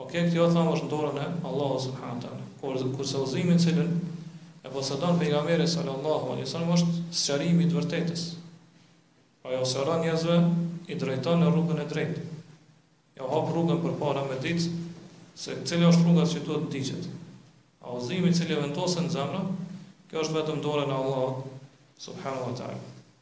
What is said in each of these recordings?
E kjo thamë është në dorën e Allahut subhanahu teala. Por kurse udhëzimi i cilin e posedon pejgamberi sallallahu alejhi wasallam është sqarimi i të vërtetës. Pra ja u sqaron njerëzve, i drejton në rrugën e drejtë. Ja hap rrugën përpara me ditë se cila është rruga që duhet të ndiqet. A udhëzimi i cili vendoset në zemra, kjo është vetëm dorën e Allahut subhanahu teala.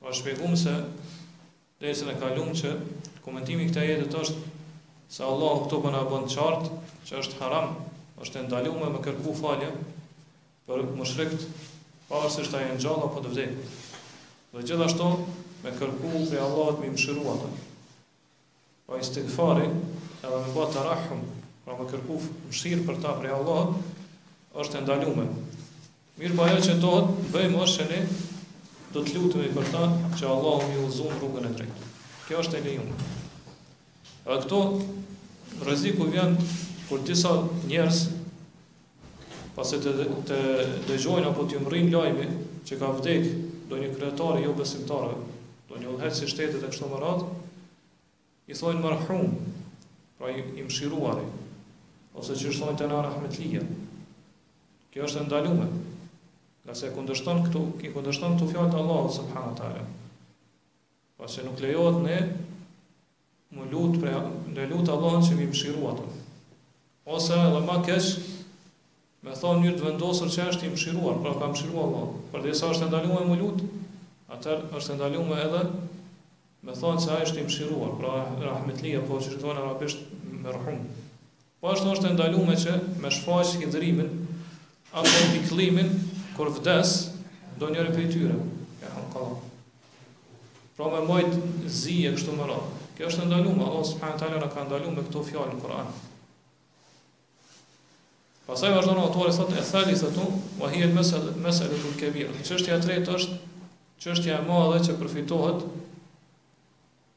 Pra e shpjegum dersin e kalum që komentimi i këtij ajeti është se Allahu këtu po na bën të qartë që është haram, është e ndalume me kërku falje për mushrikët, pavarësisht a janë gjallë apo të vdekur. Dhe gjithashtu me kërku prej Allahut me i mëshiru ata. Po istighfari, edhe me bë tarahhum, pra me kërku mëshirë për ta prej Allahut, është e ndalume. Mirpo ajo që duhet të bëjmë është se ne do të lutemi për ta që Allahu me i udhëzu në rrugën e drejtë. Kjo është e lejuar. Edhe këtu rreziku vjen kur disa njerëz Pasi të të dëgjojnë apo t'ju mrrin lajmi që ka vdekë ndonjë kryetar i jobesimtarëve, ndonjë udhëheqës i shtetit e kështu me radhë, i thonë merhum, pra i, i mëshiruari, ose që i thonë te na rahmetlija. Kjo është e ndalume. Ngase kundërshton këtu, i kundërshton këtu fjalët e Allahut subhanahu wa taala. Pasi nuk lejohet ne Me lut prej Allahu, lut Allahun që me i mëshiru ato. Ose edhe më keq, me thonë në mënyrë të vendosur që është i mëshiruar, pra e ka mëshiru Allah. Përderisa është e ndalume me u lut, atëherë është e ndalume edhe me thonë se ai është i mëshiruar, pra rahmetli apo që thonë arabisht merhum. Po ashtu është e ndalume që me shfaqë hidhërimin apo pikëllimin kur vdes ndonjëri prej tyre. Yarhamukallah. Pra me mbajt zi e kështu me radhë. Kjo është e ndaluar, Allah subhanahu teala na ka ndalu me këto fjalë në Kur'an. Pastaj vazhdon autori thotë e thalithatu wa hiya al-mas'al mas'alatu al-kabira. Çështja e tretë është çështja e madhe që përfitohet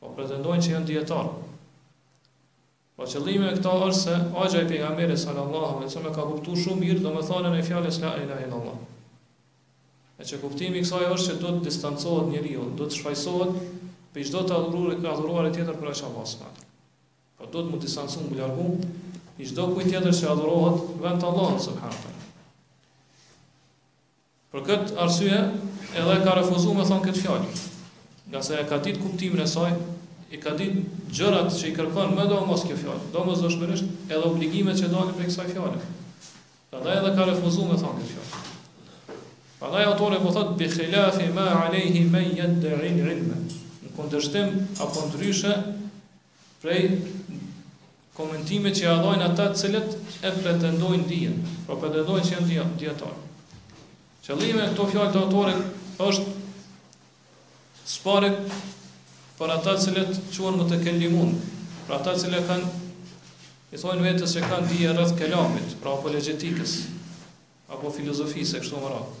Po pretendojnë që janë dijetarë. Po qëllimi me këtë është se axha i pejgamberit sallallahu alaihi wasallam e ka kuptu shumë mirë domethënien e fjalës la ilaha illallah. E që kuptimi i kësaj është që do të distancohet njeriu, do të shfajsohet prej çdo të adhuruar të adhuruar tjetër përveç Allah subhanahu. Po duhet mu distancu mu largu prej çdokujt tjetër që adhurohet vend të Allahut subhanahu. Për këtë arsye edhe e ka refuzu me thonë këtë fjalë, ngase e ka ditë kuptimin e saj, i ka ditë gjërat që i kërkon medoemos kjo fjalë, domosdoshmërisht edhe obligimet që dalin prej kësaj fjale. Prandaj edhe ka refuzu me thonë këtë fjalë. Prandaj autori po thotë bi khilafi ma alayhi man yadda'i al-ilma. Në kundërshtim apo ndryshe Prej komentimit që ia bajnë ata të cilët e pretendojnë dijen, pra pretendojnë se janë dijetar. Qëllimi me këto fjalë të autorit është sqarim për ata të cilët quhen mutekelimun, për ata të cilët kanë i thonë vetes se kanë dije rreth kelamit, pra apologetikës apo filozofisë kështu me radhë.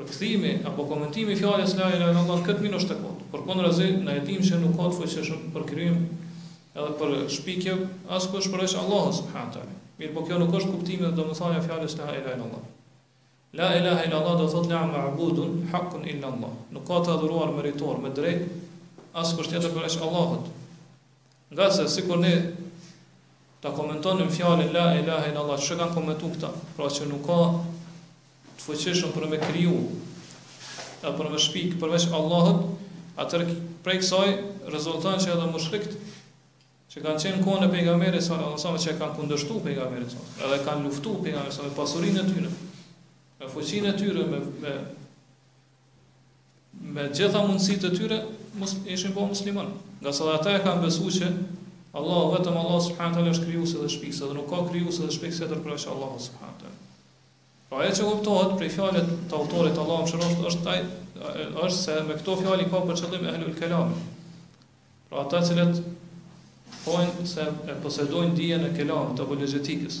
Përkthimi apo komentimi i fjalës La ilahe illallah këtë mënyrë është e kotë. Përkundrazi, na e dimë se nuk ka të fuqishëm për krijim edhe për shpikje askush përveç Allahut subhanahu teala. Mirëpo kjo nuk është kuptimi dhe domethënia e fjalës La ilahe illallah. La ilahe illallah do thotë la ma'budun haqqun illa Allah. Nuk ka të adhuruar meritor me drejtë askush tjetër përveç Allahut. Ngase sikur ne ta komentonim fjalën la ilaha illallah, si e kanë komentu këta? Pra që nuk ka të fuqishëm për me kriju e për me shpik përveç Allahut, atër prej kësaj rezulton që edhe mushrikt që kanë qenë kohën e pejgamberit salallahu alejhi ue selem që e kanë kundërshtu pejgamberin sa edhe e kanë luftu pejgamberin sa me pasurinë e tyre me fuqinë e tyre me, me me gjitha mundësitë e tyre, ishin bo musliman. Ngase edhe ata e kanë besu që Allah, vetëm Allah subhanehu teala është krijues edhe shpikës, dhe nuk ka krijues edhe shpikës tjetër përveç Allahut subhanehu teala. Pra ajo që kuptohet prej fjalëve të autorit Allahu e mëshiroftë është, taj, është se me këto fjalë ai ka për qëllim ehlul kelamin. Pra ata të cilët thonë se e posedojnë dijen e kelamit apologjetikës.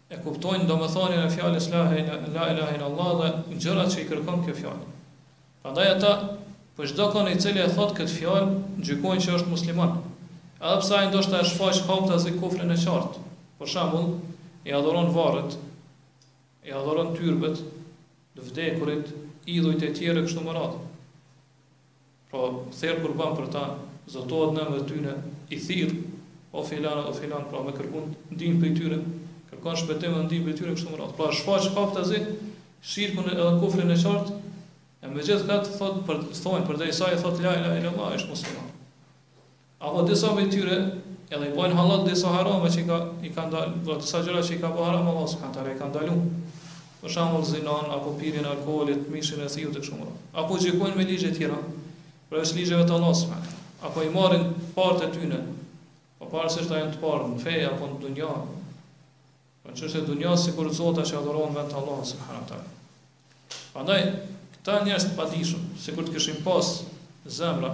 E kuptojnë domethënien e fjalës la ilahe illa Allah dhe gjërat që i kërkon kjo fjalë. Prandaj ata për çdo kënd i cili e thotë këtë fjalë gjykojnë që është musliman. Edhe pse ai ndoshta e shfaq haptazi kufrin e qartë. Për shembull, i adhuron varret, i adhuron tyrbet, të vdekurit, idhujt e tjerë e kështu me radhë. Pra, therë kurban për ta, zotohet në emër tyne, i thirr, O filan e o filan, pra me kërku ndihmë prej tyre, kërkon shpëtim dhe ndihmë prej tyre e kështu me radhë. Pra, shfaq haptazi shirkun edhe kufrin e qartë, e megjithëkëtë thotë, thonë përderisa e thotë la ilahe illallah, është musliman. Apo disa prej tyre edhe i bojnë hallall disa harame që i ka ndal, pra disa gjëra që i ka bo haram Allahu subhanahu wa taala i ka ndalu. Për shembull zinanë, apo pirjen e alkoolit, mishin e thiut e kështu me radhë. Apo gjykojnë me ligje tjera, përveç ligjeve të Allahut subhanahu wa taala. Apo i marrin të parët e tyne, po pavarësisht a janë të parë në fe apo në dunja, në çështje të dunjas sikur zota që adhurohen në vend të Allahut subhanahu wa taala. Prandaj këta njerëz të padijshëm, sikur të kishin pas zemra,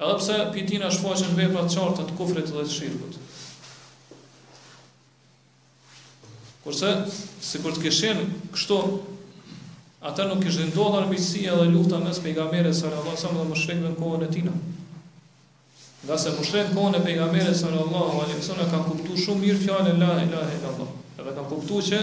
Edhe pse prej tij na shfaqen vepra të qarta të kufrit dhe të shirkut. Kurse, sikur të kishin kështu, atë nuk kish ndodhur armiqësia dhe lufta mes pejgamberit sallallahu alajhi wasallam dhe mushrikëve në kohën e tij. Ngase mushrikët në kohën e pejgamberit sallallahu alajhi wasallam kanë kuptuar shumë mirë fjalën la ilaha illallah. Edhe kanë kuptuar që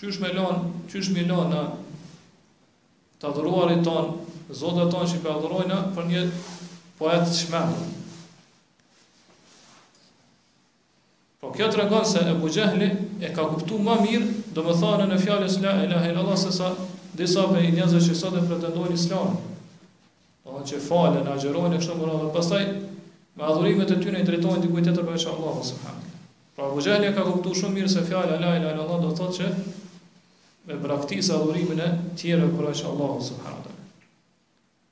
Qysh me la, qysh me la në të adhuruarit tonë, zotët tonë që i adhurojmë për një poet të çmendur. Po kjo tregon se Ebu Gjehli e ka kuptu ma mirë, domethanien e fjalës la ilahe illallah, sesa disa prej njerëzve që sot e pretendojnë islamin. Domethënë që falen, agjërojnë e kështu me radhë, pastaj me adhurimet e tyne i drejtojnë dikujt tjetër përveç Allahut subhanuhu. Pra Abu Jahli e ka kuptu shumë mirë se fjala la ilaha illallah do të thotë që me braktisë adhurimin e tjerëve përveç Allahut subhanuhu.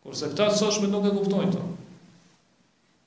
Kurse këta të sotshmit nuk e kuptojnë këtë.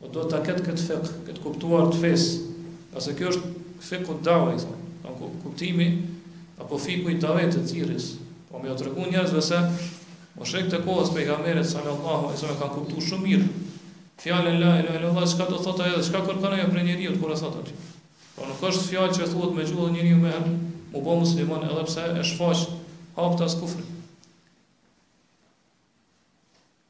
Po duhet ta ketë këtë fikh, këtë të kuptuar të fesë, pasi kjo është fikhu dawi, do ku, kuptimi apo fikhu i davetit, të thirrjes. Po me u tregu njerëzve se mushrikët e kohës së pejgamberit sallallahu alaihi wasallam kanë kuptuar shumë mirë fjalën la ilaha illallah, çka do thotë ajo, çka kërkon ajo prej njeriut kur e thotë atë. Po nuk është fjalë që thuhet me gjuhë e njeriu menjëherë, u bë musliman edhe pse e shfaq haptas kufrin.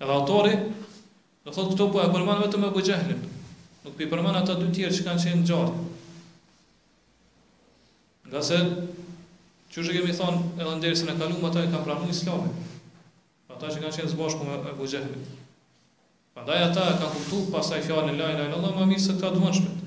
Edhe autori do thotë këtu po e përmend vetëm Abu Jahlin. Nuk po i përmend ata dy tjerë që kanë qenë gjallë. Ngase siç e kemi thonë edhe në dersin e kalum ata e kanë pranu islamin. Ata që kanë qenë së bashku me Abu Jahlin. Prandaj ata e kanë kuptu pastaj fjalën la ilaha illallah ma mirë se këta të vonshmit.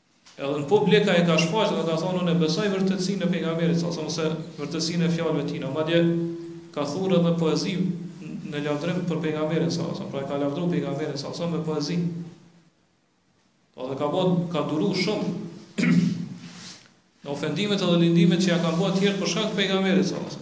Edhe në publik e ka shfaqë dhe ka thonë unë e besoj vërtetësinë e pejgamberit sa sa ose vërtetësinë e fjalëve tina madje ka thurë edhe poezi në lavdrim për pejgamberin sa sa pra e ka lavdru pejgamberin sa sa me poezi po dhe ka bën ka duru shumë ofendimet edhe lëndimet që ia kanë bë tjerët për shkak të pejgamberit sa sa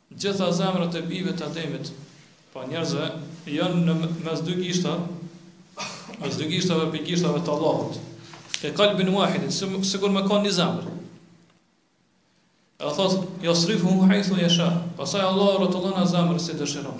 Gjitha zemrat e bijve të Ademit, pra njerëzve, janë në mes dy gishta, mes dy gishtave prej gishtave të Allahut. Ke kalbin wahidin, sikur me kon një zemër. E thot, jasrifuhu hajthu jesha, pastaj Allahu e rrotullon atë zemër si dëshiron.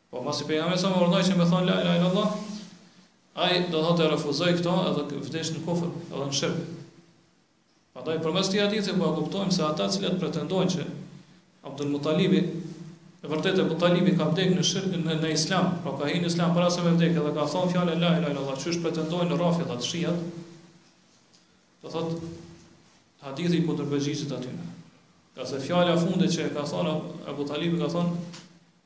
Po pasi pejgamberi sa e urdhnoi që me thonë la ilaha illallah, ai do të thotë e refuzoi këtë edhe vdiq në kufër, edhe në shirk. Prandaj përmes këtij hadithi po kuptojmë se ata të cilët pretendojnë që Abdul Mutalibi në të vërtetë Abu Talibi ka vdekur në shirk në, në Islam, pra ka hyrë në Islam para se me vdekë dhe ka thonë fjalën la ilaha illallah, siç pretendojnë rafidhat, shiat. Do thotë hadithi i kundërpërgjigjet atyre. Ngase fjala e fundit që e ka thonë Abu Talibi ka thonë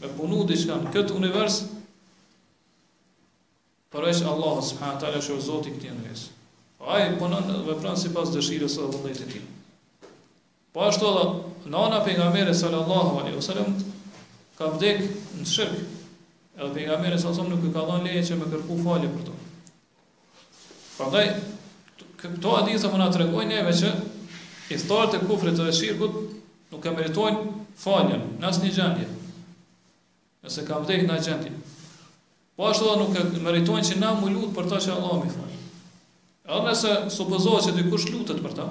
me punu diçka në këtë univers, përveç Allahu subhanahu wa taala është Zoti i këtij universi. Po ai punon dhe vepron sipas dëshirës së vullnetit të tij. Po ashtu edhe nana pejgamberit sallallahu alaihi wasallam ka vdek në shirk. Edhe pejgamberit sallallahu alaihi wasallam nuk i ka dhënë leje që me kërku falje për to. Prandaj këto hadithe po na tregojnë neve që ithtarët e kufrit dhe shirkut nuk e meritojnë faljen në asnjë gjendje. Nëse ka vdekë n'at gjendje. Po ashtu nuk e meritojnë që na m'u lut për ta që Allahu m'i fal. Edhe nëse supozohet që dikush lutet për ta,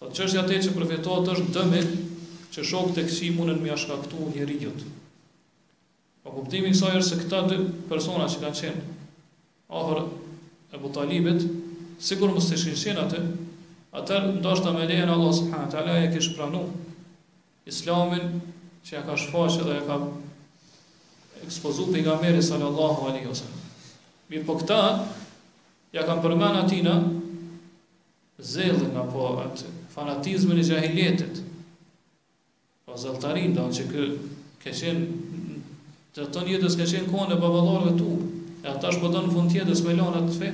Thotë çështja e tetë që përfitohet është dëmi që shokët e këqij munden me ja shkaktu njeriut. Po kuptimi i kësaj është se këta dy persona që kanë qenë afër Ebu Talibit, sikur mos të ishin qenë aty, atëherë ndoshta me lejen e Allahut subhanahu wa taala e kish pranu Islamin që ja ka shfaqë dhe ja ka ekspozu pejgamberi sallallahu alaihi wasallam. Mirëpo këta ja kanë përmend atina zellin apo atë fanatizmin e xhahilijetit, po zelltarinë, do me thanë që ke qenë gjatë tanë jetës ke qenë n'fenë e baballarëve tu, e a tash po don në fund t'jetës me lanë atë fe,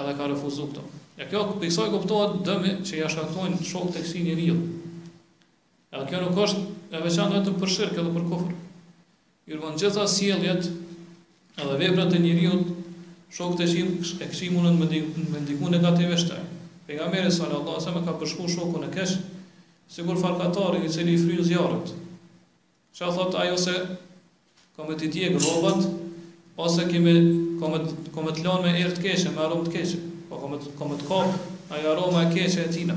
edhe ka refuzu këto. E kjo, prej kësaj kuptohet dëmi që ja shkaktojnë shokët e këqij njeriut. Edhe kjo nuk është e veçantë vetëm për shirk edhe për kufër. Mirëpo në gjitha sjelljet edhe veprat e njeriut, shokët e këqij e këqij mundën me, me ndiku negativisht e. Pejgamberi sallallahu alaihi wasallam ka përshkru shokun e keq, sikur farkëtarin i cili i fryn zjarrit. Çfarë thot ai ose ka me t'i djeg rrobat ose kime ka me ka me të lënë me erë të keqe, me aromë të keqe, po ka me ka me të kap ajo aroma e keqe e tina.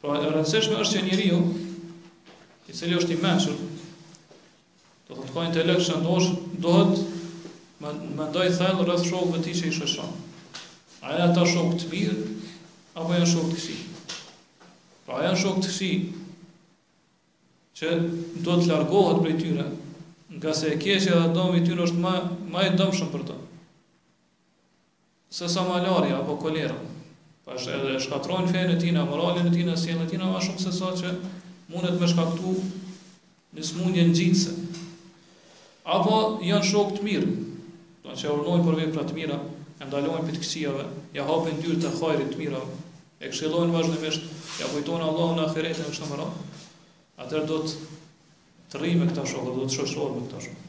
Pra e rëndësishme është që njeriu i cili është i mençur, edhe ka intelekt t'shëndosh duhet t'mendojë thellë rreth shokëve të tij që i shoqëron. A janë ata shokë të mirë apo janë shokë të këqij? Pra janë shokë të këqij që duhet të largohet prej tyre, ngase e keqja dhe domi i tyre është ma ma i dëmshëm për të. Sesa malarja apo kolera. Tash edhe e shkatërrojnë fenë e tina, moralin e tina, sjelljen e tina ma shumë se sa që mundet me shkaktu një sëmundje ngjitëse. Apo janë shokë të mirë, do të thotë që e urdhnojnë për vepra të mira, e ndalojnë prej të këqijave, ia hapin dyert e hajrit e të mirave, e këshillojnë vazhdimisht, ia kujtojnë Allahun e ahiretin e kështu me radhë, atëherë duhet të rrijë me këta shokë, duhet të shoqërohet me këta shokë.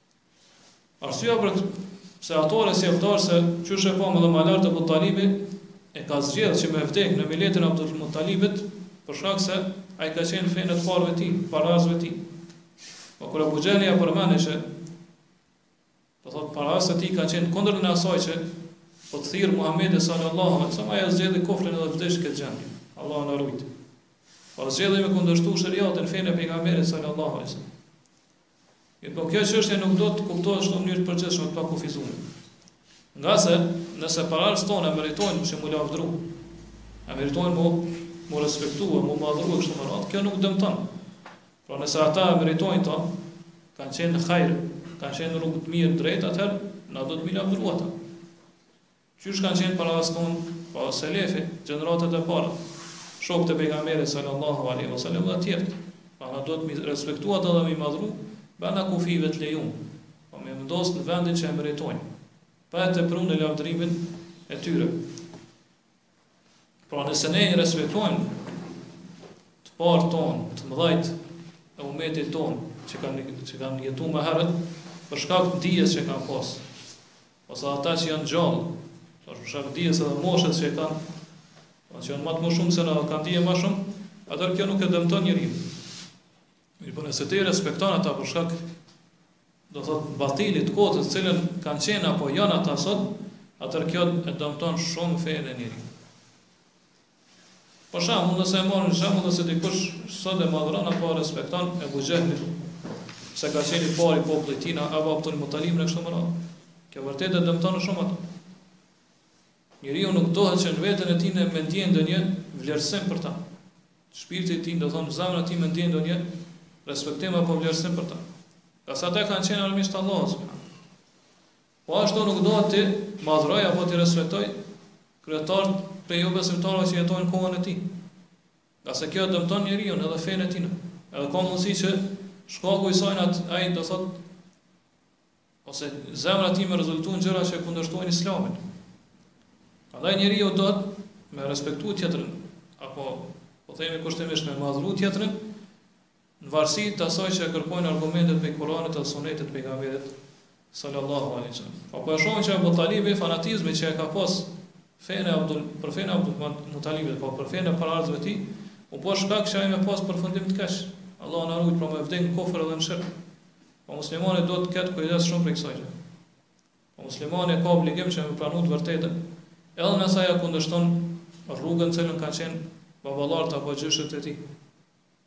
Arsyeja për pse autori e sjell është se qysh e pamë edhe më lart Abu Talibi e ka zgjedh që me vdek në miletin e Abdul Muttalibit për shkak se ai ka qenë në fenë e të parëve të tij, parëve të tij. Po kur Ebu Xhehli ja përmendi që do thot paraardhësit e tij kanë qenë kundër asaj që po të thirr Muhamedi sallallahu alaihi wasallam ai zgjedhi kufrin edhe vdiq në këtë gjendje. Allahu na rujt. Po zgjedhi me kundërshtu shariatin fenë e pejgamberit sallallahu alaihi wasallam. Mirëpo kjo çështje nuk do të kuptohet kështu në mënyrë të përgjithshme të pakufizume. Ngase nëse paraardhësit tonë e meritojnë që mu lavdru, e meritojnë mu mu respektu, mu madhru e kështu me radhë, kjo nuk dëmton. Pra nëse ata e meritojnë ta, kanë qenë në hajr, kanë qenë në rrugë të mirë drejt, atëherë na do të mi lavdru ata. Qysh kanë qenë paraardhësit tonë, pra selefi, gjeneratat e para, shokët e Pejgamberit sallallahu alejhi ve selem dhe të tjerët. Pra na duhet mi respektu ata dhe mi madhru brenda kufijve të lejuam, pra mi vendos në vendin që e meritojnë, pa e tepru në lavdërimin e tyre. Pra nëse ne i respektojmë të parët tonë, të mëdhajtë e umetit tonë, që kanë, që kanë jetu më herët, për shkak të dijes që kanë pasë, Ose ata që janë gjallë, për shkak dijes edhe moshës që e kanë, apo që janë ma të moshum se na kanë dije ma shumë, atër kjo nuk e dëmton njeriun. Mirëpo nëse ti respekton ata për shkak, do thot batilit të kotës në të cilën kanë qenë apo janë ata sot, atër kjo e dëmton shumë fenë e njeriut. Për shembull, nëse e marrim shembullin se dikush sot e madhëron apo e respekton Ebu Xhehlin, se ka qenë i pari i popullit të tij apo Abdul Mutalibin e kështu me radhë. Kjo vërtet e dëmton shumë atë. Njeriu nuk duhet që në veten e tij me ndjen ndonjë vlerësim për ta. Shpirti i tij, do thotë zemra e tij me ndjen ndonjë respektim apo vlerësim për ta. Ngase ata kanë qenë armiqtë e Allahut subhanallahu. Po ashtu nuk duhet t'i madhrojë apo t'i respektojë kryetarët prej jobesimtarëve që jetojnë në kohën e tij, ngase kjo e dëmton njeriun edhe fenë e tij, edhe ka mundësi që shkaku i saj ai do thotë ose zemra e tij me rezultu gjëra që kundërshtojnë Islamin. Andaj njeriu duhet me respektu tjetrin apo po themi kushtimisht me madhru tjetrin, Në varësi të asaj që e kërkojnë argumentet prej Kuranit dhe Sunetit të Pejgamberit sallallahu alejhi ve sellem. Pra po e shohim që Abu Talibi fanatizmi që e ka pas fenë e Abdul për fenë e Abdul Mutalibit, po për fenë e paraardhësve të tij, u bë shkak që ai me pas përfundim të keq. Allahu na ruaj pra me vdekë në kufër dhe në shirk. Po muslimani duhet të ketë kujdes shumë prej kësaj gjëje. Po muslimani ka obligim që me pranu të vërtetën, edhe nëse ajo kundërshton rrugën në të cilën kanë qenë baballarët apo gjyshët e tij.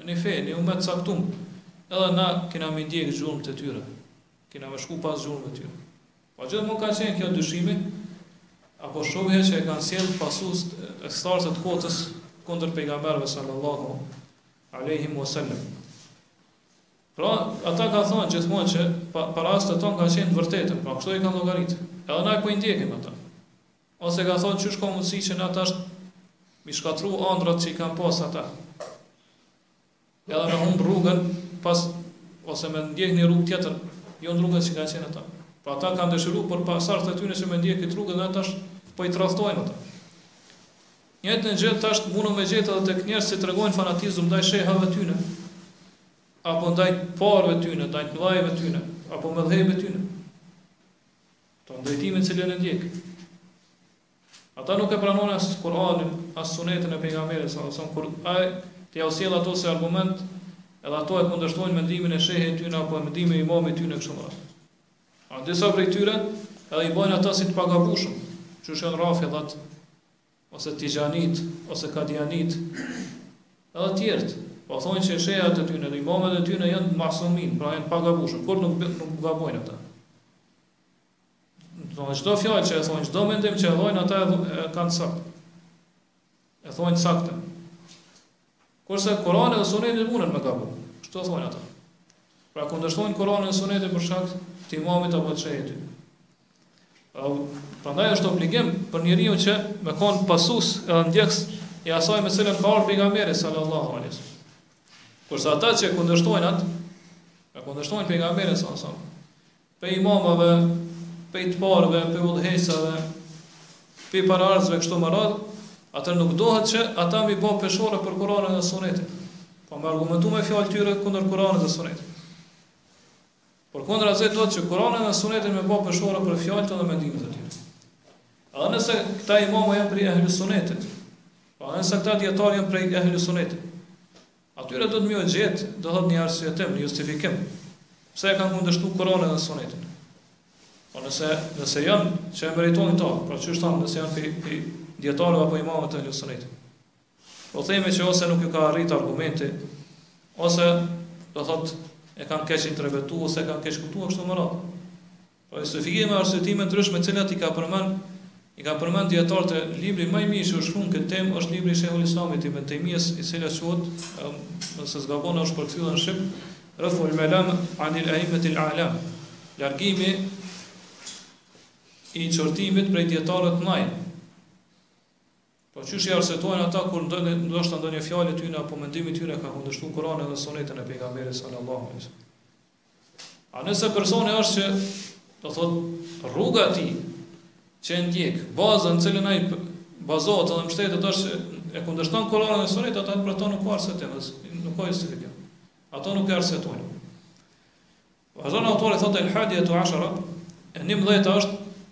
Në një fe, një umet të caktum, edhe na kena me ndjek gjurmët e tyre, kena me shku pas gjurmëve të tyre. Pra po gjithmonë ka qenë kjo dyshimi, apo shubhe që e kanë sjellë pasuesit e të kotës kundër pejgamberve sallallahu aleyhi wa sallam. Pra, ata kanë thonë gjithmonë që pa, paraardhësit tonë kanë qenë n'vërtetën, pra kështu i kanë llogaritë, edhe na e po i ndjekim ata. Ose kanë thanë qysh ka mundësi që na tash mi shkatru andrrat që i kanë pas ata. Edhe me humb rrugën pra ose me ndjek një rrugë tjetër, jo në rrugën që kanë qenë ata. Pra ata kanë dëshiru për pasardhësit e tyre që me ndjek këtë rrugë dhe na tash po i tradhtojnë ata. Njëjtën gjë tash mundëm me gjetë edhe tek njerëz që tregojnë fanatizëm ndaj shehave tyne, apo ndaj parve tyne, ndaj mullajve tyne, apo medhhebeve tyne. Pra drejtimin cilën e ndjekin. Ata nuk e pranojn as Kur'anin, as sunetin e pejgamberit salallahu alejhi ve selem kur ti jau sjell ato si argument, edhe ato e kundërshtojnë mendimin e shehit tyne apo mendimin e imamit tyne kështu me radhë. A disa prej tyre edhe i bojnë ata si të pagabushëm, qysh janë rafidhat, ose Tixhanitë, ose Kadianitë, edhe të tjerët, po thonë që shehat e tyre dhe imamet e tyre janë masumin, pra janë të pagabueshëm, kurrë nuk nuk gabojnë ata. Do thotë çdo fjalë që e thonë, çdo mendim që e thonë ata e, e kanë sakt. E thonë saktë. Kurse Kurani dhe Suneti munden me gabu. Kështu thonë ata? Pra kundërshtojnë Kurani dhe Sunetin për shkak të imamit apo të shehit. Prandaj është obligim për njeriun që me kon pasus edhe ndjeks i asaj me cilën ka ardhur pejgamberi sallallahu alaihi wasallam. Kurse ata që kundërshtojnë atë, e kundërshtojnë pejgamberin sallallahu alaihi wasallam. Pej imamëve, pej të parëve, pej udhëheqësave, pej paraardhësve kështu me radhë, atëherë nuk duhet që ata mi bë peshore për Kur'anin dhe Sunetin. Po me argumentu me fjalët tyre kundër Kur'anit dhe Sunetit. Por kundërta do thotë që Kur'anin dhe Sunetin me bë peshore për fjalët dhe mendimet e tyre. Edhe nëse këta imama janë prej ehli Sunetit, po nëse këta dietar janë prej ehli Sunetit, Atyre duhet me u gjet, do thotë një arsyetim, një justifikim. Pse e kanë kundërshtu Kur'anin dhe Sunetin? Po nëse nëse janë që e meritojnë atë, pra qysh thamë nëse janë pi pi dietarëve apo imamëve të ehli Sunetit. Po themi që ose nuk ju ka arrit argumenti, ose do thotë e kanë keq interpretu ose kanë keq kuptuar kështu me radhë. Filozofike me arsyetime të ndryshme të cilat i ka përmend i kanë përmend dijetarët e libri më i mirë që është shkruar në këtë temë është libri i Shejhul Islamit Ibën Tejmijës i cili quhet nëse s'gaboj është përkthyer në shqip Raf'ul Malam anil A'immatil A'lam largimi i qortimit prej dijetarëve të mëdhenj Po çysh i arsyetojnë ata kur ndonjë ndoshta ndonjë fjalë e tyne apo mendimi i tyne ka kundërshtuar Kur'anin dhe Sunetin e pejgamberit sallallahu alaihi wasallam. A nëse personi është që, do thot, rruga e tij, që e ndjek, baza në të cilën ai bazohet dhe mështetet është që e kundërshton Kur'anin dhe Sunetin, ata për to nuk ka arsye të mos, nuk ka justifikim. Ata nuk e arsyetojnë. Vazhdon autori thotë el hadiyatu ashara, e 11 është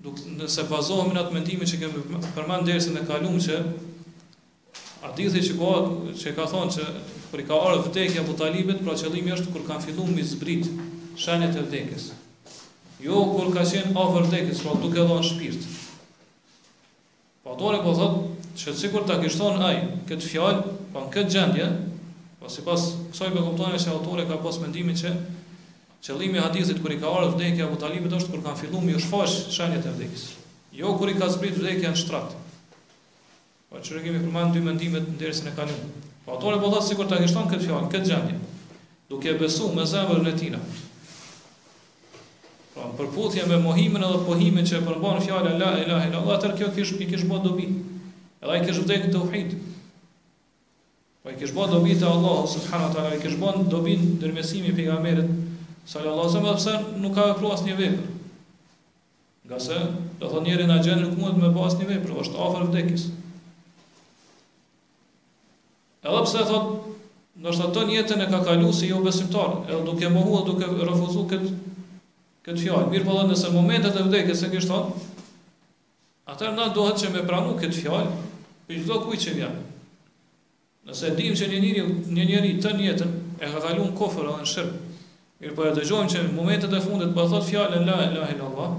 Duke, nëse bazohemi në atë mendimin që kemi përmend n'dersin e kalum që hadithi që ka që ka thënë që kur i ka ardhur vdekja Abu Talibit, pra qëllimi është kur kanë filluar mi zbrit shenjat e vdekjes. Jo kur ka qenë afër vdekjes, pra duke dhënë shpirt. Pra autori po thotë që sikur ta kish thon ai këtë fjalë, pra në këtë gjendje, pra sipas kësaj do kuptohej se autori ka pas mendimin që qëllimi i hadithit kur i ka ardhur vdekja Abu Talibit është kur kanë filluar me u shfaq shenjat e vdekjes, jo kur i ka zbrit vdekja në shtrat. Po ç'i kemi përmend dy mendime në dersin e kalum. Po autori po thotë sikur ta kish thon këtë fjalë, n'këtë gjendje, duke e besu me zemrën e tina. Pra në përputhje me mohimin edhe pohimin që e përmban fjala la ilahe illa Allah, atëherë kjo kish i kish bë dobi. Edhe ai kish vdekur n'teuhid. Po i kish bë dobi te Allahu subhanahu wa taala, i kish bën dobi ndërmjetësimi i pejgamberit sallallahu alaihi wasallam, edhe pse nuk ka vepruar asnjë vepër. Ngase, domethënë njeri n'atë gjendje nuk mundet me ba asnjë vepër, është afër vdekjes. Edhe pse thotë, ndoshta tën jetën e ka kalu si jo besimtar, edhe duke mohu edhe duke refuzu kët kët fjalë. Mirëpo dhe nëse në momentet e vdekjes e kish thon, atëherë na duhet që me pranu kët fjalë prej çdokujt që vjen. Nëse e dimë që një njeri, një njeri tën jetën e ka kalu në kufër edhe në shirk, mirëpo e dëgjojmë që në momentet e fundit po thot fjalën la ilahe illallah,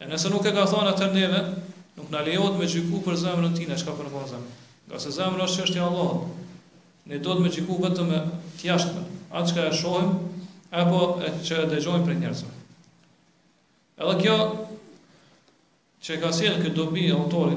E nëse nuk e ka thënë atëherë neve nuk na lejohet me gjyku për zemrën e tina çka përmban zemra. Ngase zemra është çështje e Allahut. Ne duhet me gjyku vetëm me të jashtmen, atë çka e shohim apo e që e dëgjojmë prej njerëzve. Edhe kjo që e ka sjellë këtë dobi autori,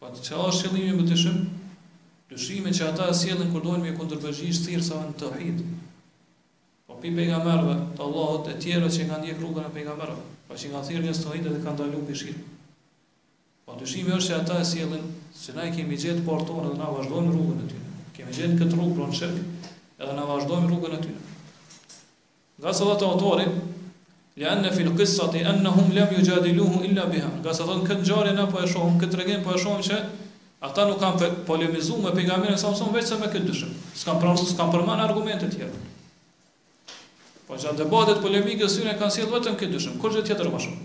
Po çka është qëllimi me dyshim? Dyshimet që ata e sjellin kur dojnë me ju kundërpërgjigj thirrësve në tauhid. Pra prej pejgamberëve të Allahut e tjerëve që e kanë ndjek rrugën e pejgamberëve, pra që i kanë thirrë njerëzit n'tauhid dhe kanë ndalu prej shirkit. Po dyshimi është që ata e sjellin se na i kemi gjetë të parët tonë dhe na vazhdojmë rrugën e tyre. Kemi gjetë këtë rrugë pra n'shirk, edhe na vazhdojmë rrugën e tyre. Nga se thotë autori, Li'anna fil qissati annahum lam yujadiluhu illa biha, nga se thotë në këtë ngjarje na po e shohim, këtë tregim po e shohim që ata nuk kanë polemizu me pejgamberin alejhi selam veçse me këtë dyshim. S'kan pranuar, s'kan përmend argumente të tjera. Po gjatë debatit polemikës tyne kanë sjellë vetëm këtë dyshim, kurgja tjetër ma shumë.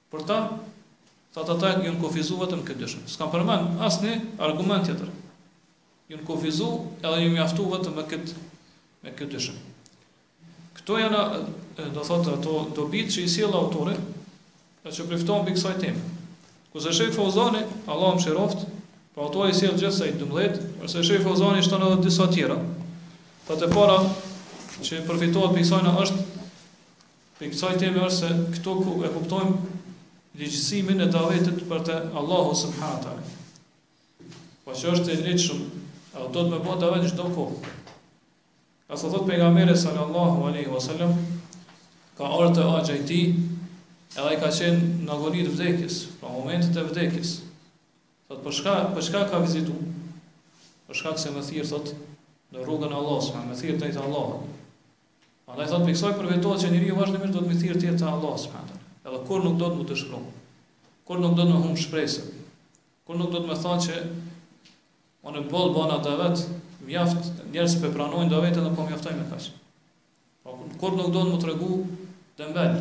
Për ta, thotë ata, janë kufizu vetëm këtë dyshim. S'kan përmend asnjë argument tjetër. Janë kufizu edhe janë mjaftu vetëm me këtë, me këtë dyshim. Këto janë, do thotë, ato dobit që i sjellë autori, e që përfitohen prej kësaj teme. Kurse Shejh Fauzani, Allahu e mëshiroftë, po ato i sjellë gjithsej dymbëdhjetë, ose Shejh Fauzani i shton edhe disa tjera, thotë e para që përfitohet prej kësajna është Prej kësaj teme është se këtu ku e kuptojmë ligjshmërinë e davetit për te Allahu subhanahu wa taala. Po që është i ligjshëm, edhe duhet me bo davet në çdo kohë. Ngase thot pejgamberi sallallahu alaihi wasallam, ka ardhur te axha i tij, edhe ai ka qenë në agoni të vdekjes, pra momentet e vdekjes. Thot për çka, për çka ka vizitu? Për shkak se me thirr thot në rrugën e Allahut, me thirr tek Allahu. Prandaj thotë prej kësaj përfitohet që njeriu vazhdimisht duhet me thirr tjerët te Allahu subhanahu wa taala. Edhe kurr nuk duhet m'u dëshpru. Kurr nuk duhet me humb shpresën. Kurr nuk duhet me thonë që unë boll bona davet, mjaft njerëz pe pranojnë davetin dhe po mjaftojna me kaq. Po kurr nuk duhet m'u tregu dembel.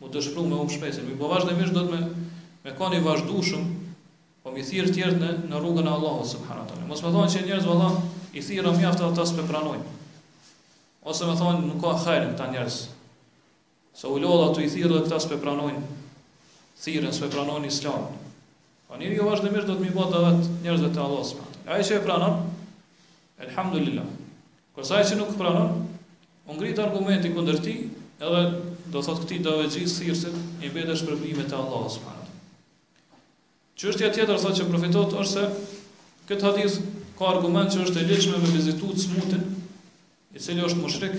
mu dëshpru me humb shpresën, mirëpo vazhdimisht duhet me me konë i vazhdueshëm, po mi thirr tjerët në në rrugën e Allahut subhanahu teala. Mos me thonë që njerëzit vallahi i thirra mjaft ata s'pe pranojnë. Ose me thonë nuk ka hajr në këta njerëz. Sa u lodha tu i thirrë dhe këta s'pe pranojnë. Thirrën s'pe pranojnë Islam. Po njeri jo vazhdimisht duhet m'i bo davet njerëzve te Allahu subhanahu teala. Ai që e pranon, elhamdulillah. Kurse ai që nuk pranon, u ngrit argumenti kundër tij, edhe, do thotë këtij davetxhisë thirrësit, i mbetet shpërblimi te Allahu subhanahu wa taala. Çështja tjetër thotë që përfitohet është se në këtë hadith ka argument që është e ligjshme me vizitu t'smutin, i cili është mushrik,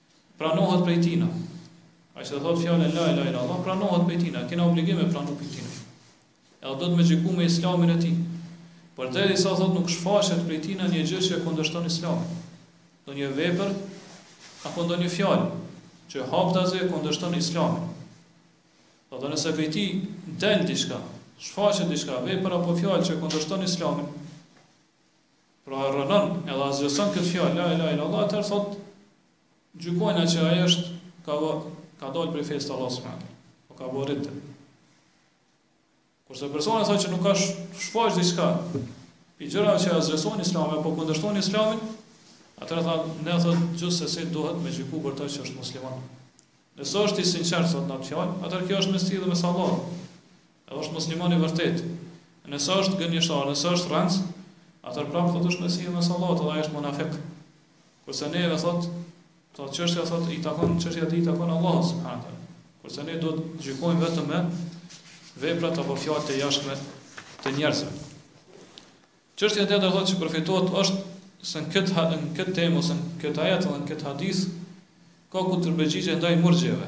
Pranohet prej tina. Ai që thot fjalën la ilaha illallah pranohet prej tina, kena obligim me pranu prej tina. Edhe duhet me gjyku me islamin e tij. Përderisa thot nuk shfaqet prej tina një gjë që e kundërshton islamin. Ndonjë vepër apo ndonjë fjalë që haptazi e kundërshton islamin. Thotë nëse prej ti del diçka, shfaqet diçka vepër apo fjalë që kundërshton islamin, pra e rrënon edhe asgjëson këtë fjalë la ilahe illa Allah atëherë thot ne gjykojna që ai është ka ka dalë prej fesë të Allahut subhanahu wa ka bërë ridë kurse personi thotë që nuk ka shfaq diçka nga gjërat që asgjëson islamin apo kundërshton islamin atëherë tha ne thot gjithsesi duhet me gjyku për të që është musliman Nëse është i sinqert sot në atë fjalë, atëherë kjo është mes tij dhe mes Allahut. Është musliman i vërtetë. Nëse është gënjeshtar, nëse është rrenc, atëherë prapë thotë është mes tij dhe mes Allahut ai është munafik. Kurse ne e thotë, thotë çështja thotë i takon çështja e i takon Allahut subhanahu teala. Kurse ne do të gjykojmë vetëm me veprat apo fjalët e jashtme të njerëzve. Çështja e tjetër thotë që përfitohet është se në këtë në këtë temë ose në këtë ajet ose në këtë hadith ka kundërpërgjigje ndaj murxhive.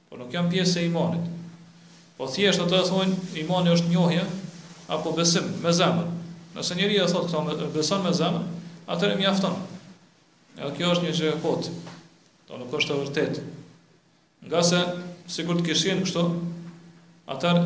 Po nuk janë pjesë e imanit. Po thjesht ata e thonë imani është njohje apo besim me zemër. Nëse njeriu e thotë këta e beson me zemër, atëherë mjafton. Edhe kjo është një gjë e kotë. Do nuk është e vërtetë. Nga se sikur të kish qenë kështu, atëherë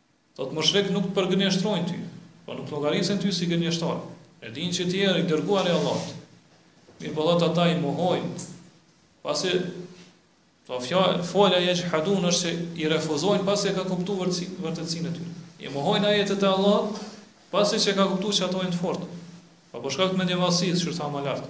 Ata mushrikët nuk të përgënjeshtrojnë ty, po nuk llogarisen ty si gënjeshtar, e dinë që ti je i dërguari i Allahut. Mirëpo thotë ata i mohojnë, pasi po fjala jexhhadun është se i refuzojnë pasi e ka kuptuar vërtetësinë e tyre. I mohojnë ajetet e Allahut pasi që ka kuptuar që ato janë të forta. Po për shkak të mendjemadhësisë, që u tha më lart,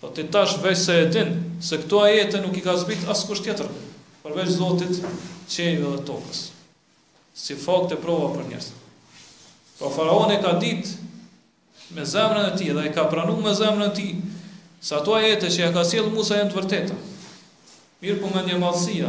Po ti tash veq se e din, se këto ajete nuk i ka zbrit askush tjetër, përveç Zotit qiejve dhe tokës, si fakt e prova për njerëzit. Pra faraoni e ka dit me zemrën e tij dhe e ka pranu me zemrën e tij, se ato ajete që ia ka sjell Musa janë të vërteta. Mirëpo mendjemadhësia,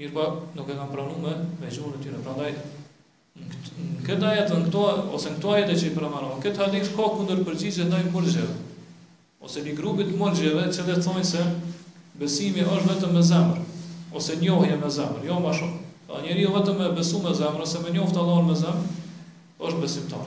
Mirëpo, nuk e kanë pranuar me, me gjuhën e tyre. Prandaj, në këtë ajet dhe në këto, ose në këto ajete që i përmendëm, këtë hadith ka kundërpërgjigje ndaj murxhive, ose një grupi të murxhive që e thonë se besimi është vetëm me zemër, ose njohje me zemër, jo ma shumë. Pra njeriu vetëm me besu me zemër, ose me njoftë Allahun me zemër, është besimtar.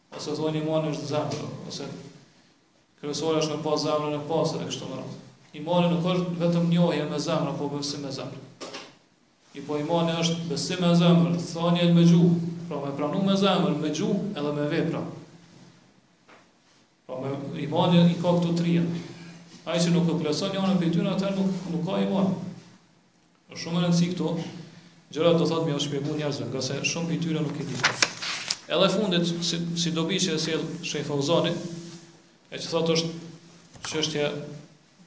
Ose thonë imani është zemra, ose kryesore është me pas zemrën e pastër e kështu me radhë. Imani nuk është vetëm njohje me zemër, po besim me zemrë. I po imani është besim me zemrë, thënie me gjuhë, pra me pranu me zemrë, me gjuhë edhe me vepra. Pra me imani i ka këto trija. Ai që nuk e plotëson njërin prej tyre, atëherë nuk nuk ka iman. Është shumë e rëndësishme këto gjëra do thotë me u shpjegu njerëzve, ngase shumë prej tyre nuk i dinë. Edhe e fundit si si dobi që sjell Shejh Feuzani, e që thotë është çështje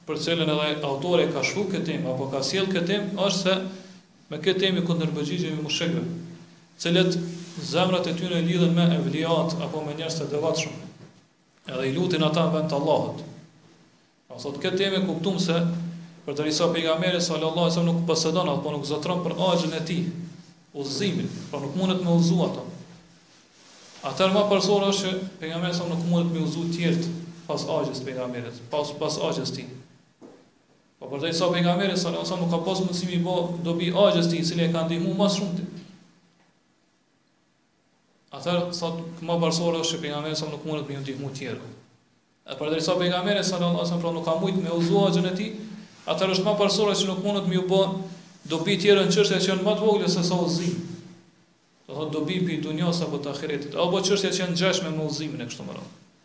për cilën edhe autori ka shkru këtë temë, apo ka sjell këtë temë, është se me këtë temë kundërpërgjigjemi mushrikëve, të cilët zemrat e tyre lidhen me evliat, apo me njerëz të devotshëm, edhe i lutin ata në vend të Allahut, Pra sot në këtë temë e kuptuam se përderisa pejgamberi sallallahu alaihi wasallam nuk posedon apo nuk zotëron për axhin e tij udhëzimin, pra nuk mundet me udhëzu atë. Atëherë më parësore është që pejgamberi sa nuk mundet me udhëzu të tjerët pas axhës pejgamberit, pas pas axhës së tij. Po përderisa pejgamberi sallallahu alajhi wasallam nuk ka pas mundësi me i bë dobi axhës së tij, i cili e ka ndihmuar më shumti. Atëherë thotë, më parësore është që pejgamberi sa nuk mundet me ju ndihmu tjerëve. E përderisa pejgamberi sallallahu alaihi wasallam pra nuk ka mujt me udhëzu axhën e tij, atëherë është më parësore që nuk mundet me ju bë dobi tjerëve në çështje që janë më të vogla se sa udhëzimi. Do thotë dobi prej dunjas apo të ahiretit, apo çështje që janë të ngjashme me udhëzimin e kështu me radhë.